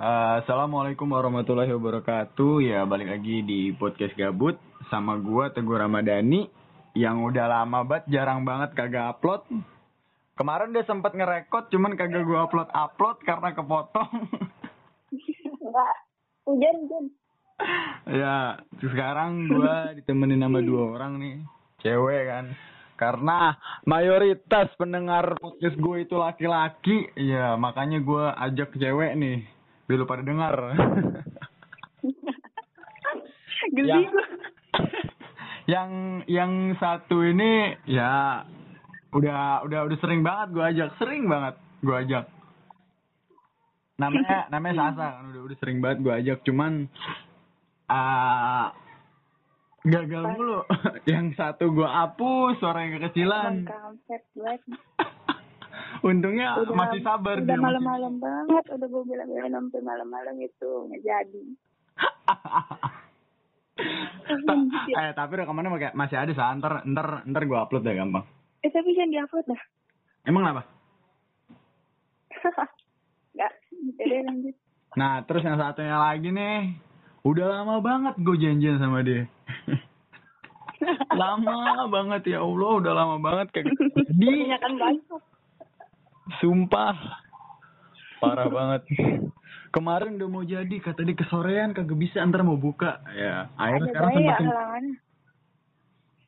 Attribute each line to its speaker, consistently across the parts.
Speaker 1: Eh, Assalamualaikum warahmatullahi wabarakatuh. Ya balik lagi di podcast gabut sama gua Teguh Ramadhani yang udah lama banget jarang banget kagak upload. Kemarin dia sempat ngerekod cuman kagak gua upload upload karena kepotong.
Speaker 2: Enggak. Hujan, hujan.
Speaker 1: ya sekarang gua ditemenin sama dua orang nih cewek kan karena mayoritas pendengar podcast gue itu laki-laki ya makanya gua ajak cewek nih biar lu pada dengar
Speaker 2: Geli
Speaker 1: Yang- yang yang satu ini ya udah udah udah sering banget gue ajak. Sering banget gue ajak. Namanya namanya Sasa kan udah udah sering banget gue ajak. Cuman ah gagal mulu. Yang satu gue hapus suaranya kekecilan.
Speaker 2: Banget.
Speaker 1: Untungnya
Speaker 2: Udah-
Speaker 1: masih sabar
Speaker 2: Udah
Speaker 1: dia
Speaker 2: malam-malam banget. Udah gue bilang-bilang sampai malam-malam itu nggak jadi.
Speaker 1: Ta- eh tapi rekamannya masih- masih ada sah ntar ntar ntar gue upload deh gampang
Speaker 2: Eh tapi jangan diupload dah.
Speaker 1: emang apa
Speaker 2: Enggak. Jadi lanjut.
Speaker 1: Nah, terus yang satunya lagi nih, udah lama banget gue janjian sama dia. lama banget ya Allah, udah lama banget kagak di
Speaker 2: Kebanyakan banyak.
Speaker 1: Sumpah. Parah banget. Kemarin udah mau jadi, kata dia kesorean kagak bisa, ntar mau buka. Ya, akhirnya
Speaker 2: Ada
Speaker 1: sekarang semakin
Speaker 2: halangannya.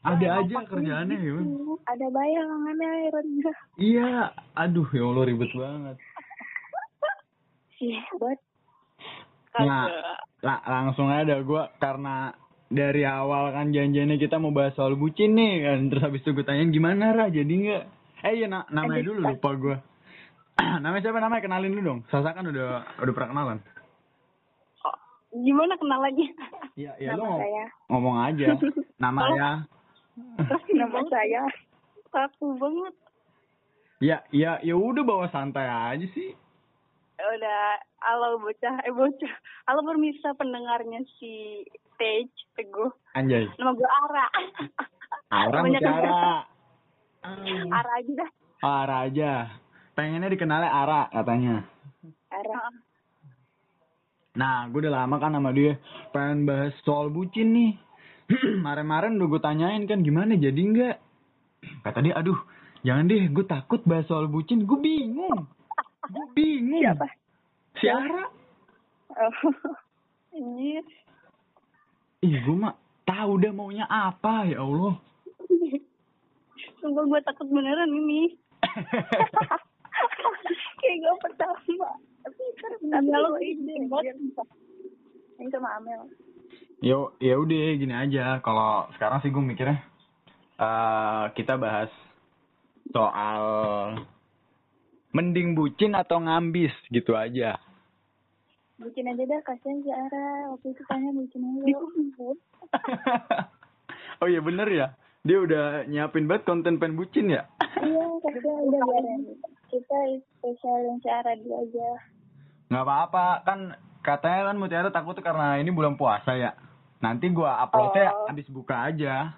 Speaker 1: ada aja kerjaannya ya. Bang.
Speaker 2: Ada bayar halangannya akhirnya.
Speaker 1: Iya, aduh ya Allah ribet banget.
Speaker 2: Sih, buat.
Speaker 1: Nah, la- langsung aja gue karena dari awal kan janjiannya kita mau bahas soal bucin nih kan terus habis itu gue tanyain gimana Ra jadi nggak eh iya na- namanya dulu lupa gue namanya siapa? Namanya kenalin dulu dong. Sasa kan udah udah pernah kenalan
Speaker 2: Gimana kenal lagi?
Speaker 1: iya iya lu
Speaker 2: Nama
Speaker 1: ngom-
Speaker 2: saya.
Speaker 1: ngomong aja. Nama ya.
Speaker 2: Nama saya. Kaku banget.
Speaker 1: ya ya ya udah bawa santai aja sih.
Speaker 2: Udah halo bocah eh bocah. Halo permisa pendengarnya si Tej Teguh.
Speaker 1: Anjay.
Speaker 2: Nama gue Ara.
Speaker 1: Ara
Speaker 2: Banyak Ara aja dah
Speaker 1: Ara aja pengennya dikenalnya Ara katanya
Speaker 2: Ara
Speaker 1: Nah, gue udah lama kan sama dia pengen bahas soal bucin nih. Kemarin-kemarin udah gue tanyain kan gimana jadi nggak? Kata dia, aduh jangan deh, gue takut bahas soal bucin. Gue bingung. Gue bingung.
Speaker 2: siapa
Speaker 1: Si Ara.
Speaker 2: oh
Speaker 1: Ih, gue mah tahu dah maunya apa ya Allah.
Speaker 2: Sumpah gue takut beneran ini. Kayak gue pertama. Tapi ntar tapi lo ide ini sama Amel.
Speaker 1: Yo, ya udah gini aja. Kalau sekarang sih gue mikirnya eh kita bahas soal mending bucin atau ngambis gitu aja.
Speaker 2: bucin aja dah kasihan si Ara. Waktu itu tanya bucin aja.
Speaker 1: Oh iya bener ya. Dia udah nyiapin banget konten pen bucin ya.
Speaker 2: iya kasihan udah biarin kita spesialin si Ara dulu aja
Speaker 1: nggak apa-apa kan katanya kan Mutiara takut tuh karena ini bulan puasa ya. Nanti gua uploadnya
Speaker 2: Oh.
Speaker 1: habis buka aja.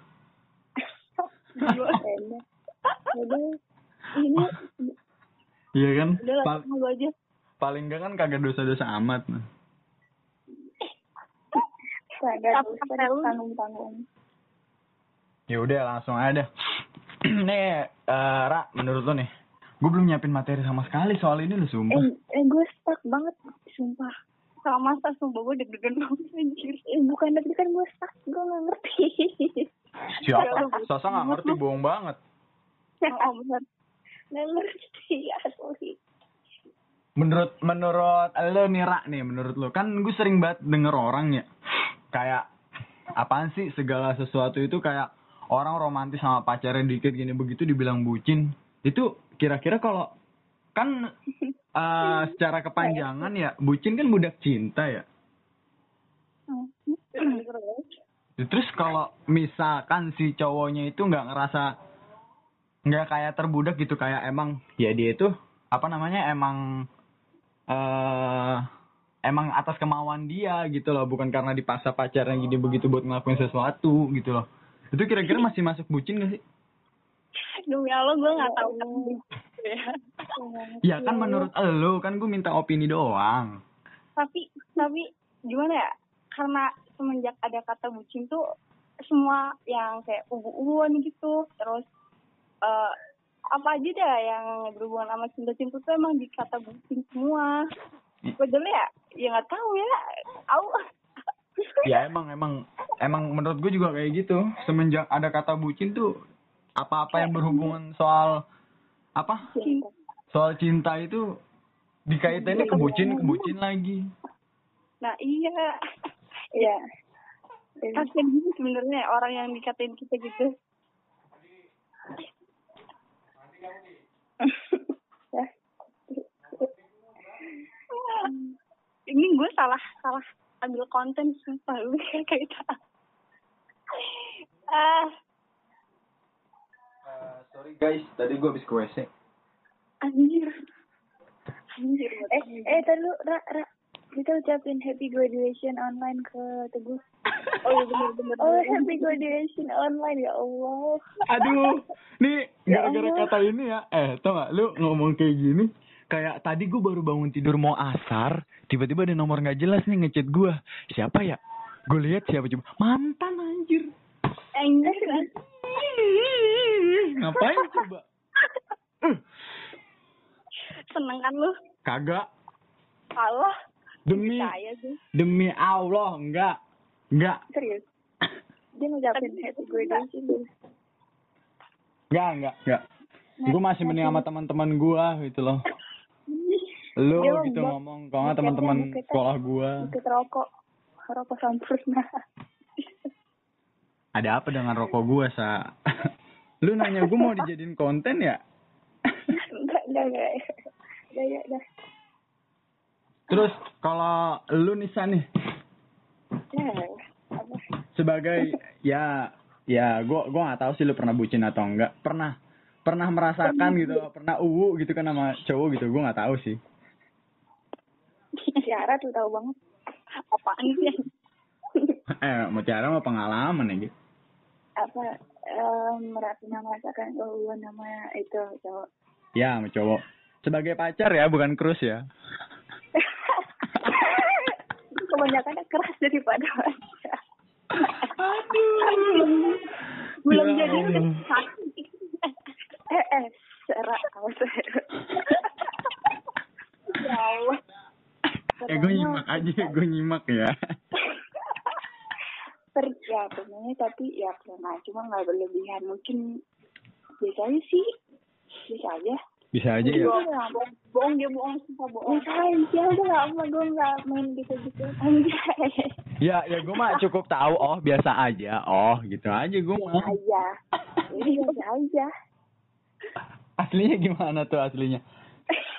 Speaker 2: Udah. Ini
Speaker 1: Iya kan?
Speaker 2: udah lah
Speaker 1: Pa-
Speaker 2: sama lu aja.
Speaker 1: paling enggak kan kagak dosa-dosa amat.
Speaker 2: Kagak usah tanggung-tanggung.
Speaker 1: Ya udah langsung aja. nih, eh, Ra, menurut lo nih, gue belum nyiapin materi sama sekali soal ini lo sumpah.
Speaker 2: Eh, eh gue stuck banget, sumpah. Sama masa sumpah gue deg-degan banget anjir. Eh, bukan deg-degan gue stuck, gue gak ngerti.
Speaker 1: Siapa? Sasa nggak ngerti bohong banget.
Speaker 2: oh, bener. Gak ngerti, asli.
Speaker 1: Menurut menurut lo nih Ra nih, menurut lo kan gue sering banget denger orang ya kayak apaan sih segala sesuatu itu kayak orang romantis sama pacarnya dikit gini begitu dibilang bucin. Itu kira-kira kalau kan eh, secara kepanjangan ya bucin kan budak cinta ya. Terus kalau misalkan si cowoknya itu nggak ngerasa nggak kayak terbudak gitu kayak emang ya dia itu apa namanya emang eh emang atas kemauan dia gitu loh bukan karena dipaksa pacarnya gini begitu buat ngelakuin sesuatu gitu loh itu kira-kira masih masuk bucin gak sih?
Speaker 2: Demi Allah gue gak tau kan.
Speaker 1: ya kan menurut lo kan gue minta opini doang.
Speaker 2: Tapi tapi gimana ya? Karena semenjak ada kata bucin tuh semua yang kayak ubu-ubuan gitu terus eh apa aja dah yang berhubungan sama cinta-cinta tuh emang dikata bucin semua. Padahal ya ya nggak tahu ya. Aku
Speaker 1: ya emang emang emang menurut gue juga kayak gitu. Semenjak ada kata bucin tuh apa-apa yang berhubungan soal apa?
Speaker 2: Cinta
Speaker 1: soal cinta itu dikaitannya ke bucin ke bucin lagi.
Speaker 2: Nah iya.
Speaker 3: Iya.
Speaker 2: kasian gitu sebenarnya orang yang dikatain kita gitu.
Speaker 3: Ya.
Speaker 2: ini gue salah salah ambil konten sumpah lu kayak kita ah.
Speaker 1: Sorry guys. Tadi gue habis ke wc
Speaker 2: anjir. Anjir
Speaker 3: Eh, eh, tadi lu, Ra, Ra. Kita ucapin happy graduation online ke Teguh.
Speaker 2: oh iya bener bener
Speaker 3: Oh, happy graduation online ya Allah.
Speaker 1: aduh. Nih
Speaker 3: Ya
Speaker 1: gara-gara
Speaker 3: Allah.
Speaker 1: kata ini ya. Eh tau gak lu ngomong kayak gini kayak tadi gue baru bangun tidur mau asar tiba-tiba ada nomor nggak jelas nih ngechat gue siapa ya? Gue lihat siapa coba. Mantan anjir.
Speaker 2: Anjir
Speaker 1: ngapain coba? Eh,
Speaker 2: seneng kan lu?
Speaker 1: Kagak.
Speaker 2: Allah.
Speaker 1: Demi demi Allah enggak. Enggak.
Speaker 3: Serius. Dia ngucapin happy graduation dulu.
Speaker 1: enggak enggak enggak. Gue masih mending sama teman-teman gue gitu loh lu
Speaker 3: Dia
Speaker 1: gitu
Speaker 3: membuat-
Speaker 1: ngomong kalau nggak teman-teman sekolah gue
Speaker 3: Ikut rokok. Rokok sempurna.
Speaker 1: ada apa dengan rokok gue sa lu nanya gue mau dijadiin konten ya
Speaker 3: enggak, enggak, enggak. Udah, ya, udah.
Speaker 1: terus kalau lu Nisa nih
Speaker 3: apa?
Speaker 1: sebagai ya ya gue gua nggak tahu sih lu pernah bucin atau enggak pernah pernah merasakan gitu pernah uwu gitu kan sama cowok gitu gue nggak tahu sih.
Speaker 3: Tiara tuh tahu banget.
Speaker 2: apaan sih?
Speaker 1: Eh mau cara mau pengalaman ya gitu
Speaker 3: Apa, em, pernah merasakan kehubungan sama itu cowok.
Speaker 1: ya sama cowok. Sebagai pacar ya bukan krus ya.
Speaker 3: Kebanyakan keras daripada pacar.
Speaker 1: aduh.
Speaker 2: Belum
Speaker 1: Ya
Speaker 2: jadi sakit
Speaker 3: eh, eh, serak awas.
Speaker 2: ya Allah.
Speaker 1: Eh gue nyimak aja gue nyimak ya.
Speaker 3: Per ya sebenarnya tapi ya pernah cuma nggak berlebihan. Mungkin biasa aja sih. Biasa aja.
Speaker 1: Bisa aja ya.
Speaker 3: bohong
Speaker 2: dia bohong sumpah bohong.
Speaker 3: Aja gue nggak mau gue nggak main gitu gitu anjay.
Speaker 1: Ya ya gue mah cukup tahu oh biasa aja oh gitu aja gue mah.
Speaker 3: aja jadi biasa aja
Speaker 1: aslinya gimana tuh aslinya?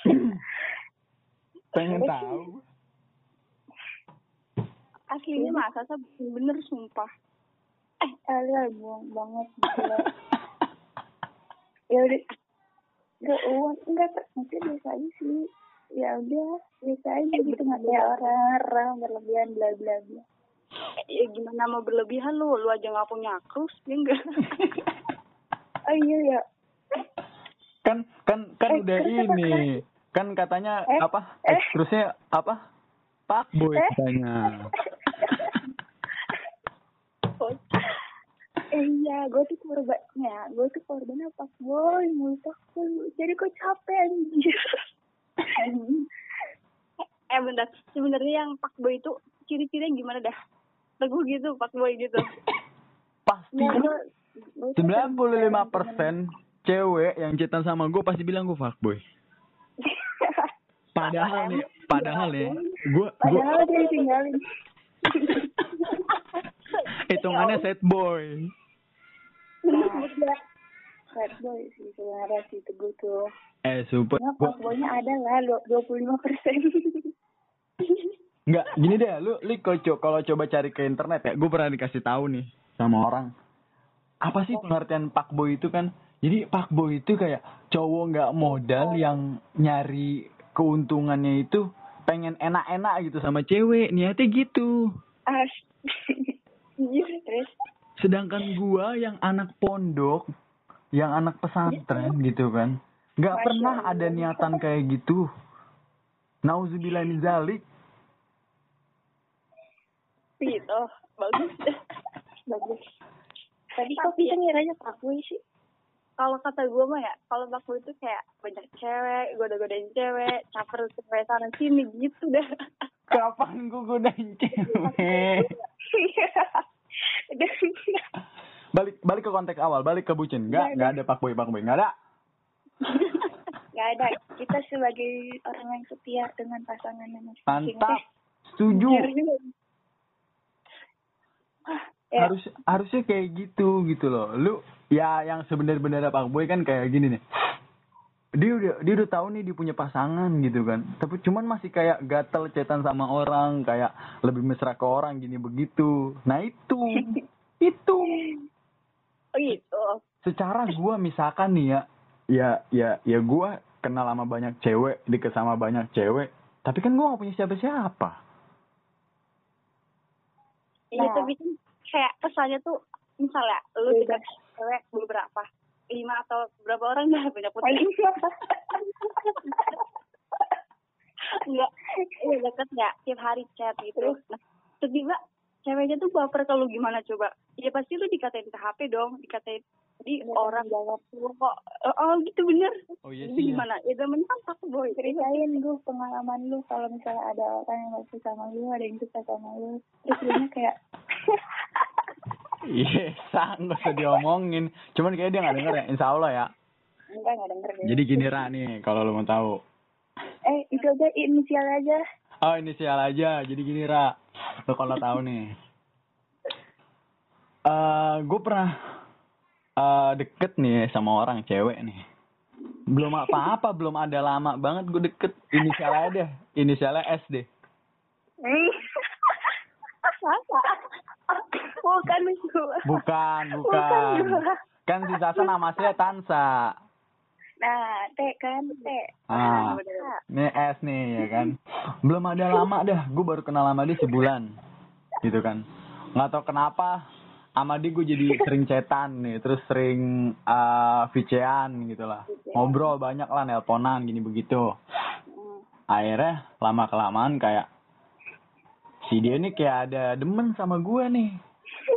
Speaker 1: Pengen tahu.
Speaker 2: Aslinya masa sih bener sumpah.
Speaker 3: Eh Alia buang banget. Ya udah. Gak uang enggak maksudnya biasa aja sih. Ya udah biasa aja gitu nggak kayak orang-orang berlebihan bla bla bla.
Speaker 2: Ya gimana mau berlebihan lu? Lu aja nggak punya krus ya enggak?
Speaker 3: Oh iya ya
Speaker 1: kan kan kan
Speaker 3: Eh,
Speaker 1: udah ini. kan katanya
Speaker 3: Eh,
Speaker 1: apa?
Speaker 3: eh.
Speaker 1: ekskrusnya apa? Pak boy
Speaker 3: Eh.
Speaker 1: katanya.
Speaker 3: Eh iya gue tuh korbannya. Gue tuh korbannya pas boy mulut aku jadi gue capek anjir.
Speaker 2: Eh bentar. Sebenarnya yang pak boy itu ciri-cirinya gimana dah? Teguh gitu pak boy gitu.
Speaker 1: Pasti.
Speaker 3: Nah,
Speaker 1: sembilan puluh lima persen cewek yang cetan sama gue pasti bilang gue fuckboy. Padahal nih padahal nih gue gue
Speaker 3: padahal dia tinggalin
Speaker 1: hitungannya set boy.
Speaker 3: Nah, bad boy sih sebenarnya sih teguh tuh.
Speaker 1: Eh super. Gua,
Speaker 3: fuckboynya ada lah dua puluh lima persen.
Speaker 1: Nggak gini deh lu lu kalau co- kalau coba cari ke internet ya gue pernah dikasih tahu nih sama orang. Apa sih pengertian pak boy itu kan jadi pak boy itu kayak cowok nggak modal yang nyari keuntungannya itu pengen enak-enak gitu sama cewek niatnya gitu.
Speaker 3: Iya
Speaker 1: sedangkan gua yang anak pondok yang anak pesantren gitu kan nggak pernah ada niatan kayak gitu. Nauzubillah min zalik.
Speaker 2: Gitu bagus.
Speaker 3: Bagus. Tadi kok bisa ngiranya fuckboy sih
Speaker 2: kalau kata gue mah ya kalau baku itu kayak banyak cewek goda-godain cewek caper cewek sana sini gitu dah
Speaker 1: Kapan gue godain cewek?
Speaker 3: Dan
Speaker 1: balik balik ke konteks awal, balik ke bucin. Enggak, enggak ada pak boy pak boy, enggak ada.
Speaker 3: nggak ada kita sebagai orang yang setia dengan pasangannya masing-masing
Speaker 1: Mantap. Setuju.
Speaker 3: Ah, ya.
Speaker 1: Harus harusnya kayak gitu gitu loh. Lu ya yang sebenarnya pak boy kan kayak gini nih. Dia udah dia udah tahu nih dia punya pasangan gitu kan. Tapi cuman masih kayak gatel cetan sama orang, kayak lebih mesra ke orang gini begitu. Nah itu itu
Speaker 2: oh gitu
Speaker 1: secara gua misalkan nih ya ya ya ya gua kenal sama banyak cewek deket sama banyak cewek tapi kan gua gak punya siapa-siapa
Speaker 2: Iya
Speaker 3: Nah.
Speaker 2: tapi kan kayak kesannya tuh misalnya lu
Speaker 3: Beda.
Speaker 2: Cewek beberapa? Lima atau berapa orang dah punya putri enggak. Iya deket nggak? Tiap hari chat gitu. Nah tiba ceweknya tuh baper kalau gimana coba? Ya pasti lu dikatain ke HP dong dikatain jadi
Speaker 3: Iya,
Speaker 2: orang
Speaker 3: jawab
Speaker 2: kok. Oh, oh gitu bener.
Speaker 1: Oh iya
Speaker 2: jadi gimana? Ya zaman kan aku boy?
Speaker 3: Ceritain lu pengalaman lu kalau misalnya ada orang yang gak suka sama lu ada yang suka sama lu. Terus nya kayak
Speaker 1: iya sang gak usah diomongin. Cuman kayak dia gak denger ya. Insya Allah ya.
Speaker 3: Enggak nggak denger deh
Speaker 1: jadi gini Ra nih kalau lo mau tahu.
Speaker 3: Eh itu aja inisial aja.
Speaker 1: Oh inisial aja. Jadi gini Ra lo kalau tahu nih. Eh gue pernah eh deket nih sama orang cewek nih. Belum apa-apa belum ada lama banget gue deket. Inisialnya aja deh. Inisialnya S deh
Speaker 2: bukan itu
Speaker 1: bukan
Speaker 3: Bukan
Speaker 1: bukan.
Speaker 3: Gua.
Speaker 1: kan si Sasa nama aslinya Tansa.
Speaker 3: Nah teh kan teh
Speaker 1: ah. Ini S nih ya kan. Belum ada lama dah. Gue baru kenal sama dia sebulan. Gitu kan. Nggak tahu kenapa sama dia gue jadi sering cetan nih. Terus sering uh, VC-an gitu lah ngobrol banyak lah nelponan gini begitu. Akhirnya lama kelamaan kayak si dia nih kayak ada demen sama gue nih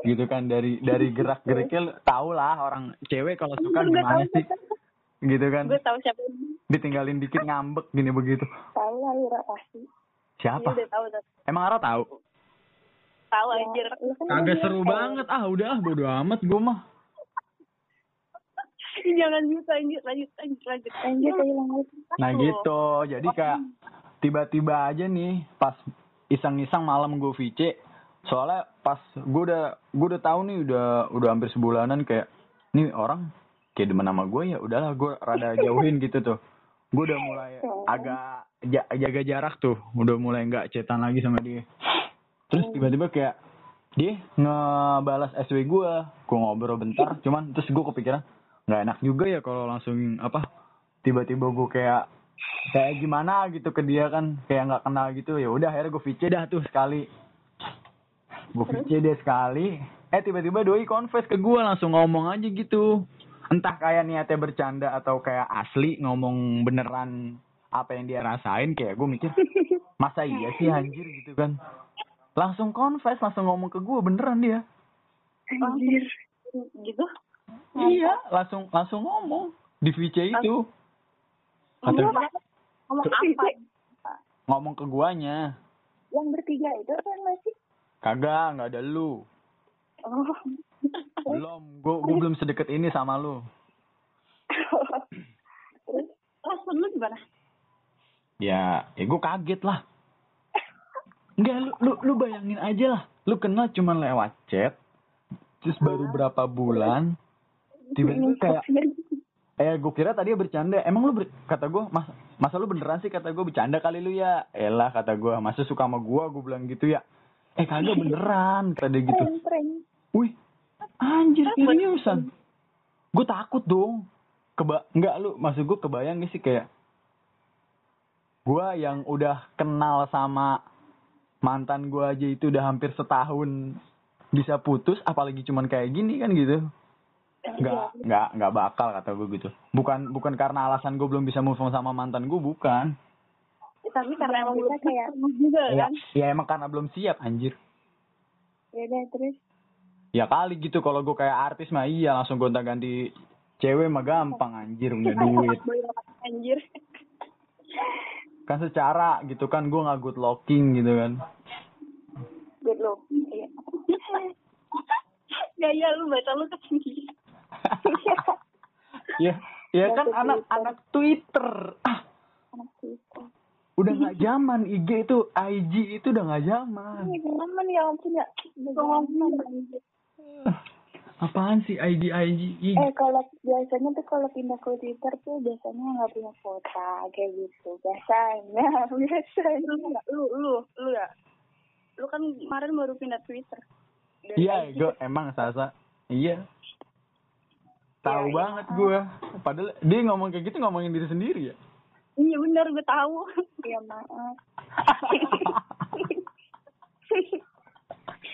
Speaker 1: gitu kan dari dari gerak geriknya tau lah orang cewek kalau suka gimana sih. gitu kan.
Speaker 2: Gue tahu siapa ini.
Speaker 1: Ditinggalin dikit ngambek gini begitu.
Speaker 3: Tahu lah Ira pasti.
Speaker 2: Iya,
Speaker 1: siapa
Speaker 2: udah tahu udah
Speaker 1: emang Ara tahu?
Speaker 2: Tahu anjir.
Speaker 3: Kan
Speaker 1: kagak seru
Speaker 3: kayak-
Speaker 1: banget. Ah udah ah bodo amat gue mah.
Speaker 2: Jangan gitu lanjut lanjut lanjut. Lanjut
Speaker 3: lanjut lanjut.
Speaker 1: Nah gitu. jadi kayak tiba-tiba aja nih pas iseng-iseng malam gue VC soalnya pas gue udah gue udah tahu nih udah udah hampir sebulanan kayak nih orang kayak demen sama gue ya udahlah gue rada jauhin gitu tuh. Gue udah mulai agak ja- jaga jarak tuh udah mulai nggak cetan lagi sama dia. Terus tiba-tiba kayak dia ngebalas SW gue gue ngobrol bentar. Cuman terus gue kepikiran nggak enak juga ya kalau langsung apa tiba-tiba gue kayak kayak gimana gitu ke dia kan kayak nggak kenal gitu. Ya udah akhirnya gue VC dah tuh. sekali gue VC dia sekali. Eh tiba-tiba doi confess ke gue langsung ngomong aja gitu. Entah kayak niatnya bercanda atau kayak asli ngomong beneran apa yang dia rasain kayak gue mikir masa iya sih anjir gitu kan. Langsung confess langsung ngomong ke gue beneran dia.
Speaker 3: Anjir.
Speaker 2: Gitu?
Speaker 1: Iya langsung langsung ngomong. Di VC itu. Kata-
Speaker 2: ngomong apa? Ngomong apa?
Speaker 1: Ngomong ke guanya.
Speaker 3: Yang bertiga itu kan masih
Speaker 1: kagak nggak ada lu
Speaker 3: oh
Speaker 1: belum gue gue belum sedekat ini sama lu
Speaker 2: respon lu gimana
Speaker 1: ya ya gue kaget lah Enggak, lu, lu, lu bayangin aja lah. Lu kenal cuma lewat chat. Terus baru berapa bulan. Tiba-tiba kayak, eh gue kira tadi bercanda. Emang lu, ber- kata gue, mas, masa lu beneran sih kata gue bercanda kali lu ya? Elah kata gue, masa suka sama gue, gue bilang gitu ya. Eh kagak beneran, kata dia gitu. Wih, anjir seriusan. Gue takut dong. Keba enggak lu, maksud gue kebayang gak sih kayak gue yang udah kenal sama mantan gue aja itu udah hampir setahun bisa putus, apalagi cuman kayak gini kan gitu. Nggak, nggak, nggak bakal kata gue gitu. Bukan, bukan karena alasan gue belum bisa move on sama mantan gue, bukan.
Speaker 2: Tapi karena emang
Speaker 3: Kita kayak-
Speaker 2: juga
Speaker 1: Ya,
Speaker 2: kan
Speaker 1: ya emang karena belum siap anjir.
Speaker 3: ya udah terus
Speaker 1: Ya kali gitu kalau gue kayak artis mah iya langsung gonta ganti cewek mah gampang anjir punya duit.
Speaker 2: Anjir.
Speaker 1: Kan secara gitu kan gue nggak good looking gitu kan.
Speaker 3: good look iya
Speaker 2: Gaya lu baca lu ketinggi.
Speaker 1: Ya, ya kan anak-anak Twitter. Ah,
Speaker 3: anak Twitter
Speaker 1: udah nggak zaman IG itu IG itu udah nggak zaman.
Speaker 3: ini teman ya ampun ya
Speaker 1: Apaan sih IG IG IG?
Speaker 3: eh kalau biasanya tuh kalau pindah ke Twitter tuh biasanya nggak punya kuota kayak gitu biasanya biasanya
Speaker 2: lu lu lu lu ya. Lu kan kemarin baru pindah Twitter.
Speaker 1: Iya, gue emang Sasa. Iya. Tahu
Speaker 3: Ya,
Speaker 1: banget gue. Padahal dia ngomong kayak gitu ngomongin diri sendiri ya.
Speaker 2: Iya benar gue tahu.
Speaker 3: ya maaf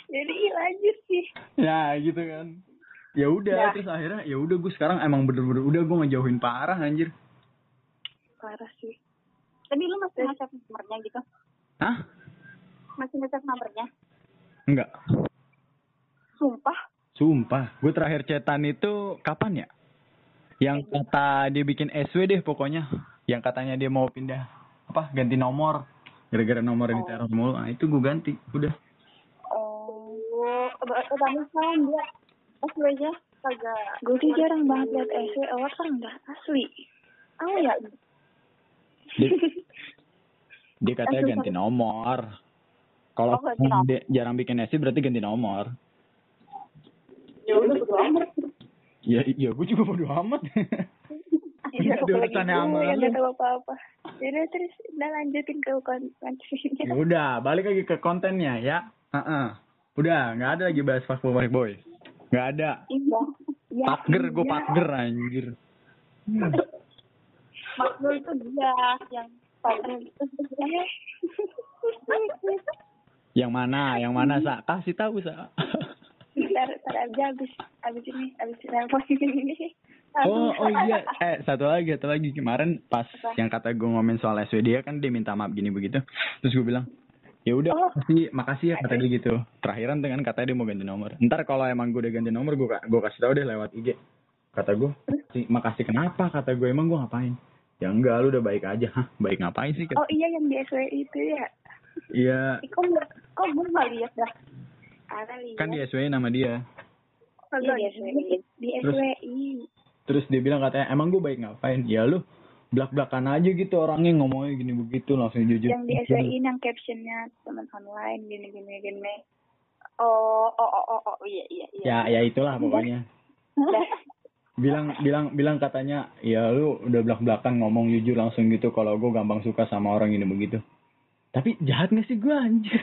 Speaker 3: jadi lanjut sih
Speaker 1: ya gitu kan. Ya udah
Speaker 3: Ya.
Speaker 1: terus akhirnya ya udah gue sekarang emang bener-bener udah gue ngejauhin parah anjir.
Speaker 3: parah sih
Speaker 2: Tapi lu masih ngechat nomornya gitu?
Speaker 1: Hah?
Speaker 2: Masih ngechat nomornya?
Speaker 1: Enggak.
Speaker 2: Sumpah.
Speaker 1: Sumpah, gue terakhir cetan itu kapan ya? Yang kata dia bikin SW deh pokoknya. Yang katanya dia mau pindah apa ganti nomor. Gara-gara nomor yang ditaruh mulu. Nah, itu gue ganti. Udah.
Speaker 3: oh
Speaker 2: Oh, tapi kan dia asli aja kagak.
Speaker 3: gue sih jarang banget liat SW awal kan enggak asli
Speaker 2: Oh ya,
Speaker 1: Dia, dia katanya ganti nomor. Kalau
Speaker 2: Oh,
Speaker 1: dia jarang bikin SW berarti ganti nomor.
Speaker 2: ya udah bodo amat.
Speaker 1: Ya, ya gue juga bodo amat. Iya, ada urusannya sama
Speaker 3: ya
Speaker 1: lu.
Speaker 3: nggak tahu apa apa jadi terus udah lanjutin ke kontennya
Speaker 1: Ya udah, balik lagi ke kontennya ya. Heeh. Udah, nggak ada lagi bahas fuckboy fuckboy. Nggak ada.
Speaker 3: iya iya
Speaker 1: Patger, gue
Speaker 3: iya.
Speaker 1: patger anjir.
Speaker 2: Maksud itu dia yang.
Speaker 1: Yang mana? Yang mana, Sa? Kasih tahu, Sa.
Speaker 3: ntar ntar aja abis abis ini abis telepon ini
Speaker 1: Oh, oh iya. Eh, satu lagi, satu lagi. Kemarin pas yang kata gue ngomongin soal SW dia kan dia minta maaf gini begitu. Terus gue bilang, ya udah,
Speaker 3: Oh.
Speaker 1: makasih, makasih ya kata dia gitu. Terakhiran dengan kata dia mau ganti nomor. Ntar kalau emang gue udah ganti nomor, gue gue kasih tahu deh lewat IG. Kata gue, "Si- makasih kenapa? Kata gue emang gue ngapain? Ya enggak, lu udah baik aja. Hah, baik ngapain sih? Kata-
Speaker 3: oh iya yang di SW itu ya
Speaker 1: Iya,
Speaker 2: kok kok gue nggak lihat dah.
Speaker 1: kan di SW nama dia.
Speaker 3: Iya, di SWI di
Speaker 1: Terus-
Speaker 3: SWI
Speaker 1: Terus dia bilang katanya, emang gue baik ngapain? Ya lu belak-belakan aja gitu orangnya ngomongnya gini begitu langsung jujur.
Speaker 3: yang di SWI yang captionnya teman online gini gini gini
Speaker 2: Oh, oh, oh, oh, oh, iya, iya, iya.
Speaker 1: Ya, ya itulah pokoknya. Bilang bilang bilang katanya ya lu udah belak belakan ngomong jujur langsung gitu kalau gue gampang suka sama orang ini begitu tapi jahat gak sih gue anjir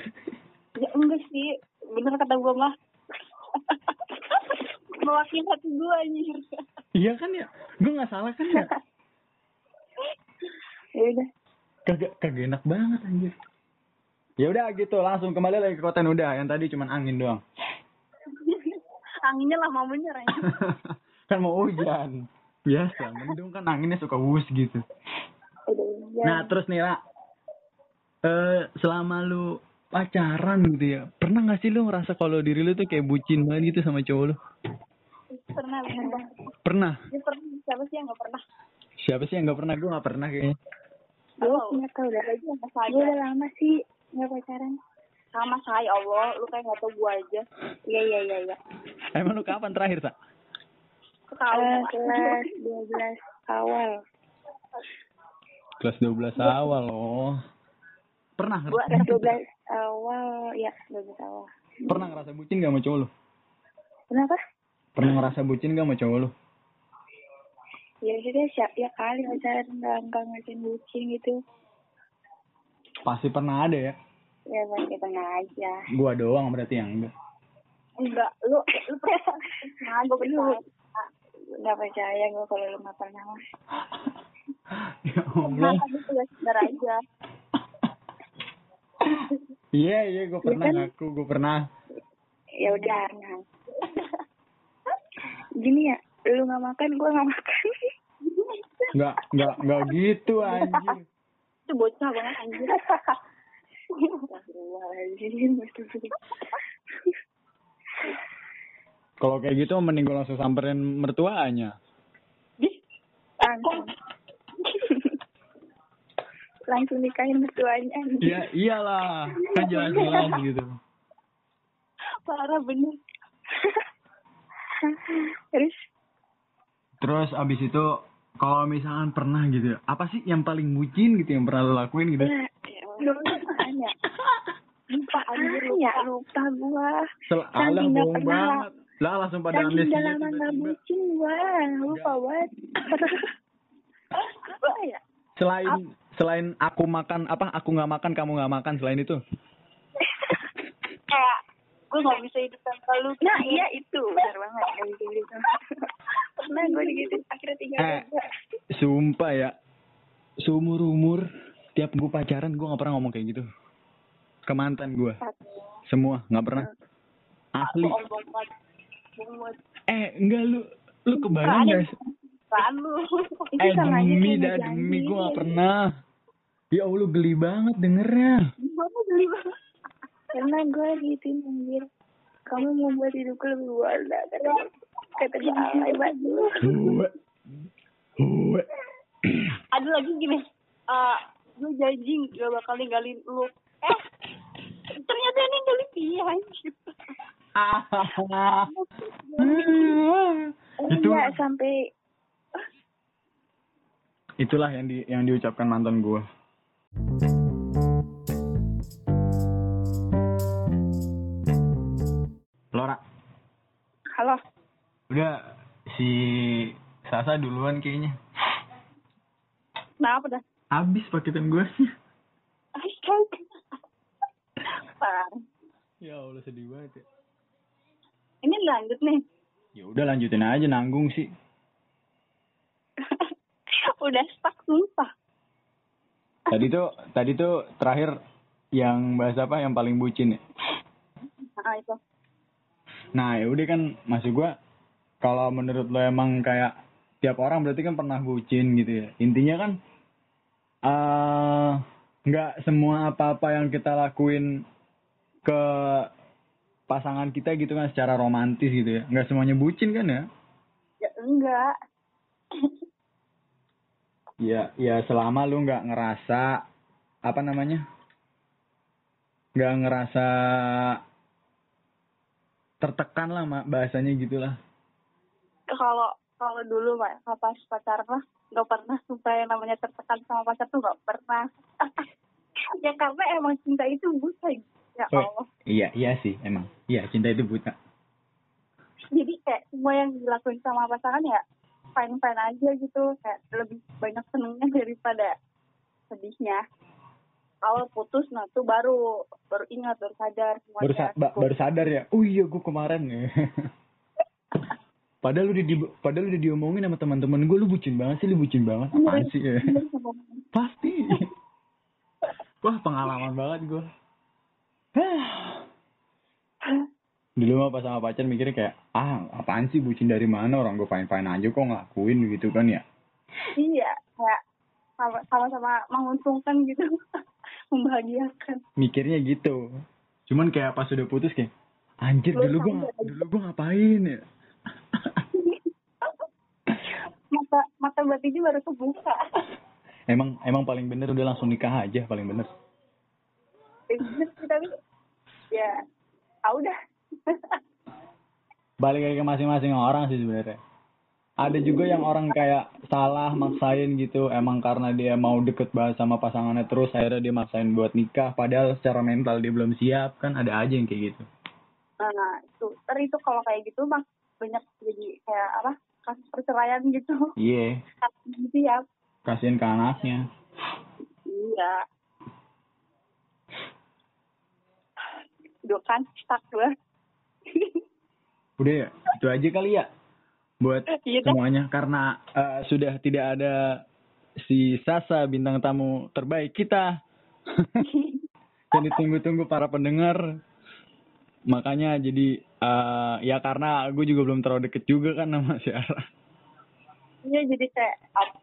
Speaker 2: Ya enggak sih, bener kata gue mah. Mewakili hati gue anjir.
Speaker 1: iya kan ya? Gue nggak salah kan ya?
Speaker 3: Ya udah.
Speaker 1: Kagak kagak enak banget anjir. Ya udah gitu. Langsung kembali lagi ke konten udah yang tadi cuman angin doang.
Speaker 2: Anginnya lama bener anjir.
Speaker 1: kan mau hujan. Biasa mendung kan anginnya suka wus gitu. Nah terus nih Ra. Eh selama lu pacaran gitu ya pernah gak sih lu ngerasa kalau diri lu tuh kayak bucin banget gitu sama cowok lu
Speaker 2: Pernah, pernah.
Speaker 1: pernah
Speaker 2: Dia pernah, siapa sih yang gak pernah?
Speaker 1: siapa sih yang nggak pernah gue nggak pernah kayaknya
Speaker 3: gue
Speaker 2: Tahu.
Speaker 3: nggak tahu dah
Speaker 2: Lagi yang saya.
Speaker 3: gue udah lama sih nggak pacaran
Speaker 2: Sama saya, Allah. Lu kayak gak tau gue aja.
Speaker 3: iya iya iya iya
Speaker 1: emang lu kapan terakhir sa
Speaker 2: Lu tahu.
Speaker 3: Eh, kelas dua belas awal
Speaker 1: kelas 12 awal oh pernah
Speaker 3: kelas
Speaker 1: ngerasa
Speaker 3: dua belas awal ya dua belas awal
Speaker 1: pernah ngerasa bucin gak sama cowok lu
Speaker 3: kenapa
Speaker 1: pernah ngerasa bucin gak sama cowok lu
Speaker 3: ya sudah siap ya kali pacaran nggak nggak ngecen bucin gitu
Speaker 1: pasti pernah ada ya
Speaker 3: ya pasti pernah aja
Speaker 1: gua doang berarti yang enggak
Speaker 2: Enggak, lu, lu pernah. Nah, gue percaya.
Speaker 3: nggak percaya gue kalau lu nggak pernah mah
Speaker 1: ya Allah
Speaker 2: Kenapa gitu ya, sadar aja.
Speaker 1: iya iya gue pernah
Speaker 3: kan?
Speaker 1: ngaku gue pernah
Speaker 3: ya udah nah. Gini ya lu nggak makan gue nggak makan
Speaker 1: nggak nggak nggak gitu anjir
Speaker 2: Itu bocah banget anjir.
Speaker 1: Kalau kayak gitu mending gue langsung samperin mertuanya.
Speaker 2: Dih,
Speaker 3: langsung langsung nikahin mertuanya
Speaker 1: Iya iyalah, kan jelas-jelas gitu.
Speaker 2: parah bener.
Speaker 3: terus
Speaker 1: Terus abis itu kalau misalkan pernah gitu, ya, apa sih yang paling bucin gitu yang pernah lo lakuin gitu?
Speaker 3: ya tanya lupa anjir ya lupa gua
Speaker 1: Sel alah
Speaker 3: Saking nggak
Speaker 1: bohong
Speaker 3: pernah.
Speaker 1: banget. Lah langsung pada amnesia
Speaker 3: udah lama nggak
Speaker 1: tiba-tiba.
Speaker 3: bucin gua lupa banget
Speaker 2: Apa ya?
Speaker 1: Selain selain aku makan apa aku nggak makan kamu nggak makan selain itu
Speaker 2: Kayak gue gak bisa hidup tanpa lu.
Speaker 3: nah iya itu. Benar banget. Kayak gitu gitu pernah gua digituin akhirnya tinggal
Speaker 1: Eh.
Speaker 3: juga
Speaker 1: sumpah ya. Seumur umur tiap gue pacaran gue nggak pernah ngomong kayak gitu. Ke mantan gue semua. Nggak pernah. Asli. Eh enggak lu lu kebayang
Speaker 2: lu?
Speaker 3: itu
Speaker 1: eh demi dah demi gue nggak pernah. Ya allah geli banget dengernya.
Speaker 2: Gimana beli banget?
Speaker 3: Karena gue gituin anjir kamu membuat hidupku lebih warna kata kata dia alay banget
Speaker 1: Huwe. Huwe.
Speaker 2: Ada lagi gini. Eh, gue janji gak bakal ninggalin lu. Eh, ternyata ini ninggalin dia anjir.
Speaker 1: Ah. itu
Speaker 3: sampai
Speaker 1: itulah yang di yang diucapkan mantan gue udah si Sasa duluan kayaknya
Speaker 2: Kenapa dah?
Speaker 1: habis paketan gue
Speaker 2: Astaga. Parah.
Speaker 1: ya Allah sedih banget ya
Speaker 2: Ini lanjut nih.
Speaker 1: ya udah lanjutin aja nanggung sih
Speaker 2: Udah stuck sumpah.
Speaker 1: tadi tuh tadi tuh terakhir yang bahas apa yang paling bucin ya
Speaker 2: Nah, itu.
Speaker 1: Nah, ya udah kan maksud gua kalau menurut lo emang kayak tiap orang berarti kan pernah bucin gitu ya. Intinya kan eh nggak semua apa-apa yang kita lakuin ke pasangan kita gitu kan secara romantis gitu ya. Nggak semuanya bucin kan ya?
Speaker 2: Ya enggak.
Speaker 1: Ya, ya selama lu nggak ngerasa apa namanya? nggak ngerasa tertekan lah mak bahasanya gitulah.
Speaker 2: Kalau kalau dulu Pak, pas pacaran lah nggak pernah sumpah yang namanya tertekan sama pacar tuh nggak pernah. ya karena emang cinta itu buta. Ya
Speaker 1: Oh.
Speaker 2: Allah.
Speaker 1: Iya, iya sih emang. Iya, cinta itu buta.
Speaker 2: Jadi kayak semua yang dilakuin sama pasangan ya fine fine aja gitu. Kayak lebih banyak senengnya daripada sedihnya. Kalau putus nah tuh baru baru ingat baru sadar semuanya.
Speaker 1: Baru sa- ba- baru sadar ya. Oh iya, gue kemarin ya. padahal udah di padahal udah diomongin sama teman-teman gue lu bucin banget sih, lu bucin banget. Apaan sih ya? Pasti. Wah, pengalaman banget gue. Dulu mah pas sama pacar mikirnya kayak, ah apaan sih bucin dari mana orang gue fine-fine aja kok ngelakuin gitu kan ya.
Speaker 2: Iya, kayak sama- sama-sama menguntungkan gitu, membahagiakan.
Speaker 1: Mikirnya gitu. Cuman kayak pas udah putus kayak, anjir dulu gue dulu gue ngapain ya.
Speaker 2: Mata mata batinnya baru kebuka.
Speaker 1: Emang emang paling bener udah langsung nikah aja paling bener.
Speaker 2: Ya, sih, tapi ya, ah udah.
Speaker 1: Balik lagi ke masing-masing orang sih sebenarnya. Ada juga yang orang kayak salah maksain gitu emang karena dia mau deket banget sama pasangannya terus akhirnya dia maksain buat nikah padahal secara mental dia belum siap kan ada aja yang kayak gitu.
Speaker 2: Nah, itu, ntar itu kalau kayak gitu mah banyak jadi kayak apa kasus perceraian gitu.
Speaker 1: Iya,
Speaker 2: Gitu ya.
Speaker 1: kasihan ke anaknya.
Speaker 2: Iya. Duh kan, stuck gue.
Speaker 1: Udah ya, itu aja kali ya buat
Speaker 2: Iya,
Speaker 1: semuanya karena eh, sudah tidak ada si Sasa bintang tamu terbaik kita yang ditunggu-tunggu para pendengar makanya jadi eh, ya karena gue juga belum terlalu deket juga kan sama si Ara
Speaker 2: Iya, jadi kayak apa?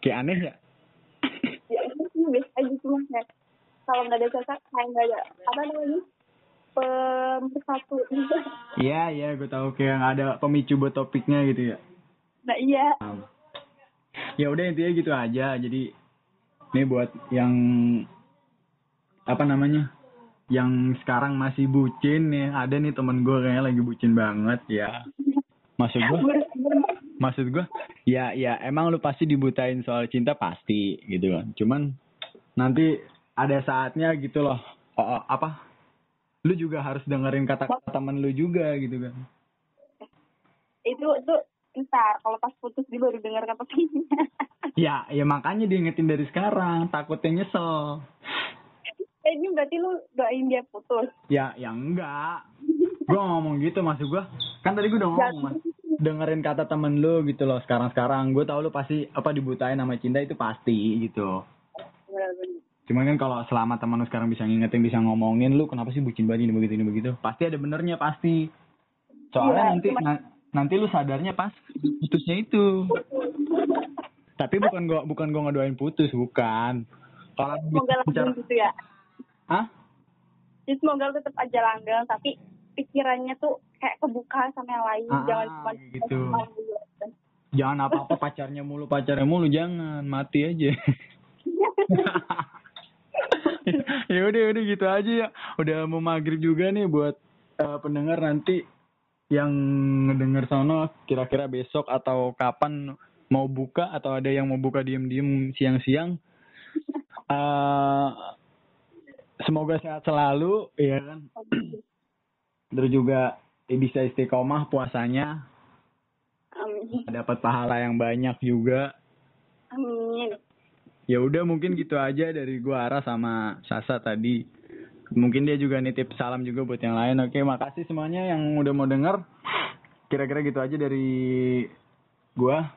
Speaker 1: kayak aneh ya
Speaker 2: ya itu sih biasa aja cuma kayak kalau nggak ada cocok kayak nggak ada apa namanya pemersatu.
Speaker 1: Iya, iya, gue tahu kayak nggak ada pemicu buat topiknya gitu ya.
Speaker 2: Nah iya.
Speaker 1: Um, ya udah intinya gitu aja. Jadi ini buat yang apa namanya? Yang sekarang masih bucin nih, ada nih temen gue kayaknya lagi bucin banget ya. Maksud gue, maksud gue, ya ya emang lu pasti dibutain soal cinta pasti gitu kan. Cuman nanti ada saatnya gitu loh. Oh, oh, apa? Lu juga harus dengerin kata-kata temen lu juga gitu kan.
Speaker 2: Itu itu ntar kalau pas putus dia baru dengar kata.
Speaker 1: Ya, ya makanya diingetin dari sekarang, takutnya nyesel.
Speaker 2: Eh, ini berarti lu doain dia putus.
Speaker 1: Ya, ya enggak. Gue ngomong gitu maksud gue. Kan tadi gue udah ngomong, Mas. Dengerin kata temen lu gitu loh sekarang-sekarang. Gue tau lu pasti apa dibutain sama cinta itu pasti gitu. Cuman kan kalau selama temen lu sekarang bisa ngingetin, bisa ngomongin lu kenapa sih bucin banget ini begitu ini begitu. Pasti ada benernya pasti. Soalnya
Speaker 2: Iya,
Speaker 1: nanti
Speaker 2: cuman-
Speaker 1: na- nanti lu sadarnya pas putusnya itu. Tapi bukan gua bukan gua ngedoain putus, bukan. Kalau bicara,
Speaker 2: gitu ya.
Speaker 1: Hah?
Speaker 2: Jadi semoga lu tetap aja langgeng tapi pikirannya tuh kayak kebuka sama yang lain.
Speaker 1: Ah,
Speaker 2: Jangan cuma
Speaker 1: gitu.
Speaker 2: dulu.
Speaker 1: Jangan apa-apa pacarnya mulu, pacarnya mulu, jangan. Mati aja. ya udah udah gitu aja ya. Udah mau maghrib juga nih buat eh, pendengar nanti yang ngedenger sono kira-kira besok atau kapan mau buka atau ada yang mau buka diem-diem siang-siang. eh semoga sehat selalu ya kan. Terus juga eh, bisa istiqomah puasanya,
Speaker 2: Amin.
Speaker 1: dapat pahala yang banyak juga.
Speaker 2: Amin.
Speaker 1: Ya udah mungkin gitu aja dari gua Ara sama Sasa tadi. Mungkin dia juga nitip salam juga buat yang lain. Oke, makasih semuanya yang udah mau denger. Kira-kira gitu aja dari gua.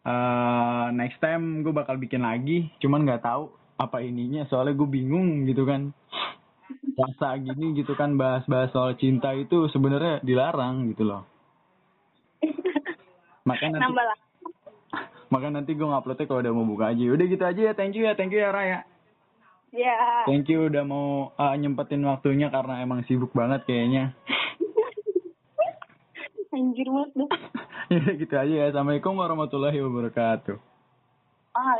Speaker 1: eh next time gue bakal bikin lagi, cuman nggak tahu apa ininya soalnya gue bingung gitu kan. Rasa gini gitu kan bahas-bahas soal cinta itu sebenarnya dilarang gitu loh. Makanya nanti
Speaker 2: Nambah lah.
Speaker 1: maka nanti gue nguploadnya kalau udah mau buka aja. Udah gitu aja ya. Thank you ya, thank you ya Raya.
Speaker 2: Ya.
Speaker 1: Thank you udah mau uh, nyempetin waktunya karena emang sibuk banget kayaknya.
Speaker 2: Anjir banget
Speaker 1: ya gitu aja ya. Assalamualaikum warahmatullahi wabarakatuh.
Speaker 2: Ah,